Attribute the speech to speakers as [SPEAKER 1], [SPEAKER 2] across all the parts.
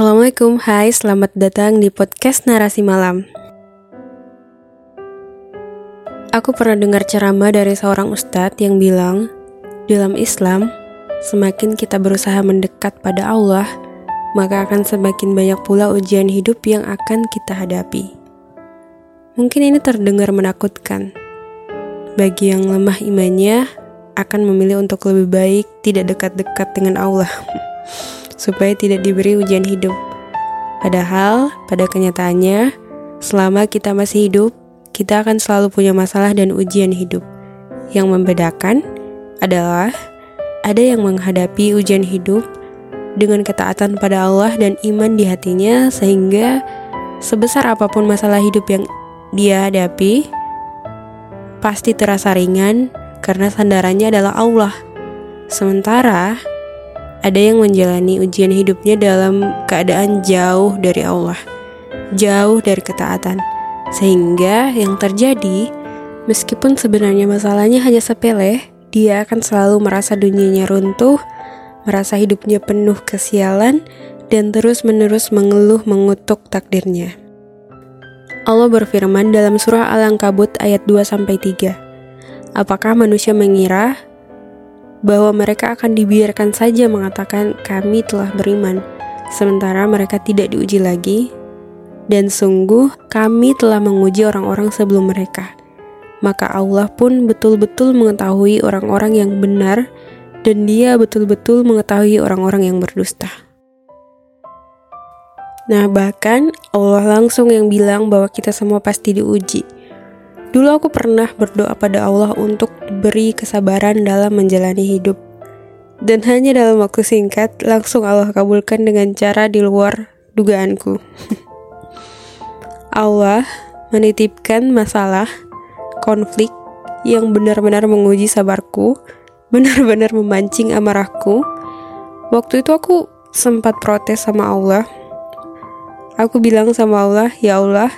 [SPEAKER 1] Assalamualaikum, hai selamat datang di podcast Narasi Malam. Aku pernah dengar ceramah dari seorang ustadz yang bilang Dalam Islam, semakin kita berusaha mendekat pada Allah Maka akan semakin banyak pula ujian hidup yang akan kita hadapi. Mungkin ini terdengar menakutkan. Bagi yang lemah imannya, akan memilih untuk lebih baik tidak dekat-dekat dengan Allah supaya tidak diberi ujian hidup. Padahal, pada kenyataannya, selama kita masih hidup, kita akan selalu punya masalah dan ujian hidup. Yang membedakan adalah ada yang menghadapi ujian hidup dengan ketaatan pada Allah dan iman di hatinya, sehingga sebesar apa pun masalah hidup yang dia hadapi, pasti terasa ringan karena sandarannya adalah Allah. Sementara ada yang menjalani ujian hidupnya dalam keadaan jauh dari Allah, jauh dari ketaatan, sehingga yang terjadi, meskipun sebenarnya masalahnya hanya sepele, dia akan selalu merasa dunianya runtuh, merasa hidupnya penuh kesialan, dan terus-menerus mengeluh mengutuk takdirnya. Allah berfirman dalam surah Al-Ankabut ayat 2-3 Apakah manusia mengira bahwa mereka akan dibiarkan saja mengatakan kami telah beriman, sementara mereka tidak diuji lagi, dan sungguh kami telah menguji orang-orang sebelum mereka. Maka Allah pun betul-betul mengetahui orang-orang yang benar, dan dia betul-betul mengetahui orang-orang yang berdusta. Nah bahkan Allah langsung yang bilang bahwa kita semua pasti diuji Dulu aku pernah berdoa pada Allah untuk beri kesabaran dalam menjalani hidup. Dan hanya dalam waktu singkat, langsung Allah kabulkan dengan cara di luar dugaanku. Allah menitipkan masalah, konflik yang benar-benar menguji sabarku, benar-benar memancing amarahku. Waktu itu aku sempat protes sama Allah. Aku bilang sama Allah, "Ya Allah,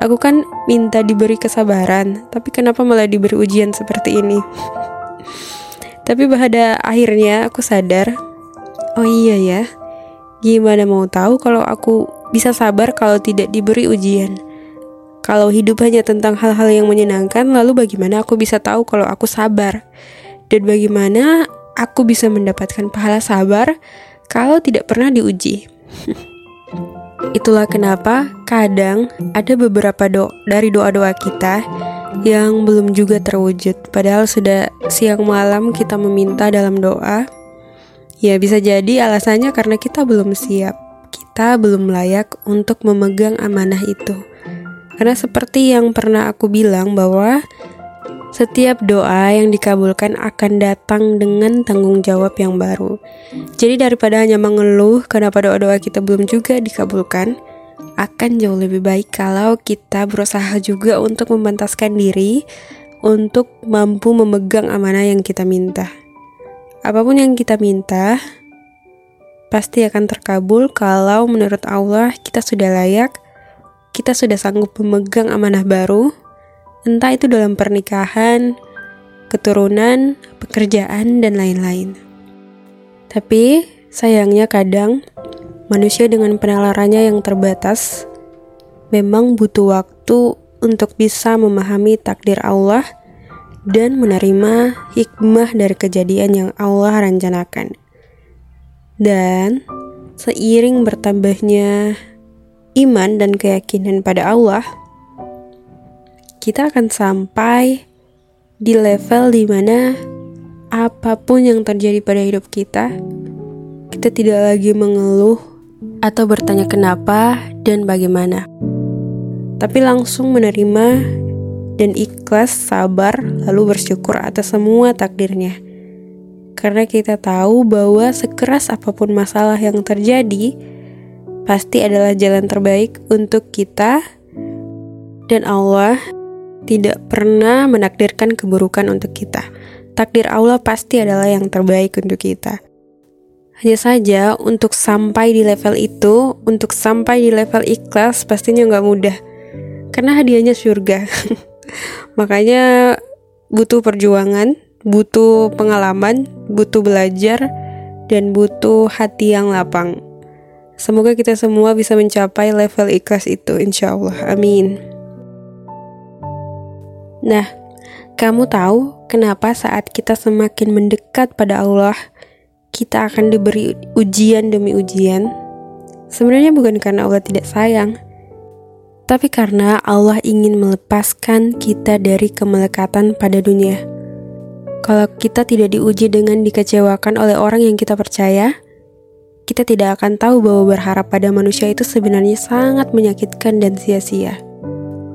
[SPEAKER 1] Aku kan minta diberi kesabaran, tapi kenapa malah diberi ujian seperti ini? tapi pada akhirnya aku sadar, oh iya ya, gimana mau tahu kalau aku bisa sabar kalau tidak diberi ujian? Kalau hidup hanya tentang hal-hal yang menyenangkan, lalu bagaimana aku bisa tahu kalau aku sabar? Dan bagaimana aku bisa mendapatkan pahala sabar kalau tidak pernah diuji? Itulah kenapa kadang ada beberapa doa dari doa-doa kita yang belum juga terwujud. Padahal sudah siang malam kita meminta dalam doa. Ya bisa jadi alasannya karena kita belum siap. Kita belum layak untuk memegang amanah itu. Karena seperti yang pernah aku bilang bahwa setiap doa yang dikabulkan akan datang dengan tanggung jawab yang baru. Jadi daripada hanya mengeluh kenapa doa-doa kita belum juga dikabulkan, akan jauh lebih baik kalau kita berusaha juga untuk memantaskan diri untuk mampu memegang amanah yang kita minta. Apa pun yang kita minta, pasti akan terkabul kalau menurut Allah kita sudah layak, kita sudah sanggup memegang amanah baru, entah itu dalam pernikahan, keturunan, pekerjaan, dan lain-lain. Tapi sayangnya kadang manusia dengan penalarannya yang terbatas memang butuh waktu untuk bisa memahami takdir Allah dan menerima hikmah dari kejadian yang Allah rencanakan. Dan seiring bertambahnya iman dan keyakinan pada Allah, kita akan sampai di level di mana apa pun yang terjadi pada hidup kita, kita tidak lagi mengeluh atau bertanya kenapa dan bagaimana, tapi langsung menerima dan ikhlas, sabar, lalu bersyukur atas semua takdirnya. Karena kita tahu bahwa sekeras apa pun masalah yang terjadi, pasti adalah jalan terbaik untuk kita dan Allah tidak pernah menakdirkan keburukan untuk kita. Takdir Allah pasti adalah yang terbaik untuk kita. Hanya saja untuk sampai di level itu, untuk sampai di level ikhlas pastinya nggak mudah. Karena hadiahnya surga. Makanya butuh perjuangan, butuh pengalaman, butuh belajar, dan butuh hati yang lapang. Semoga kita semua bisa mencapai level ikhlas itu, insya Allah. Amin. Nah, kamu tahu kenapa saat kita semakin mendekat pada Allah, kita akan diberi ujian demi ujian? Sebenarnya bukan karena Allah tidak sayang, tapi karena Allah ingin melepaskan kita dari kemelekatan pada dunia. Kalau kita tidak diuji dengan dikecewakan oleh orang yang kita percaya, kita tidak akan tahu bahwa berharap pada manusia itu sebenarnya sangat menyakitkan dan sia-sia.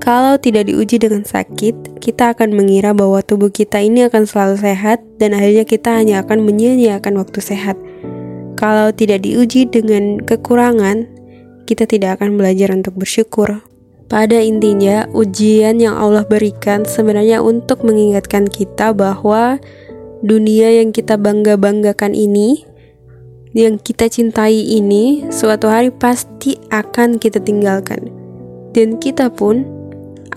[SPEAKER 1] Kalau tidak diuji dengan sakit, kita akan mengira bahwa tubuh kita ini akan selalu sehat dan akhirnya kita hanya akan menyia-nyiakan waktu sehat. Kalau tidak diuji dengan kekurangan, kita tidak akan belajar untuk bersyukur. Pada intinya, ujian yang Allah berikan sebenarnya untuk mengingatkan kita bahwa dunia yang kita bangga-banggakan ini yang kita cintai ini suatu hari pasti akan kita tinggalkan dan kita pun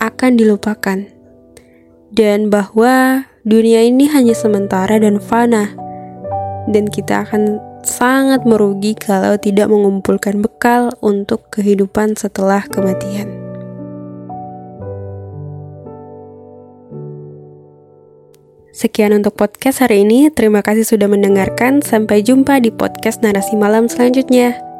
[SPEAKER 1] akan dilupakan dan bahwa dunia ini hanya sementara dan fana dan kita akan sangat merugi kalau tidak mengumpulkan bekal untuk kehidupan setelah kematian. Sekian untuk podcast hari ini. Terima kasih sudah mendengarkan. Sampai jumpa di podcast Narasi Malam selanjutnya.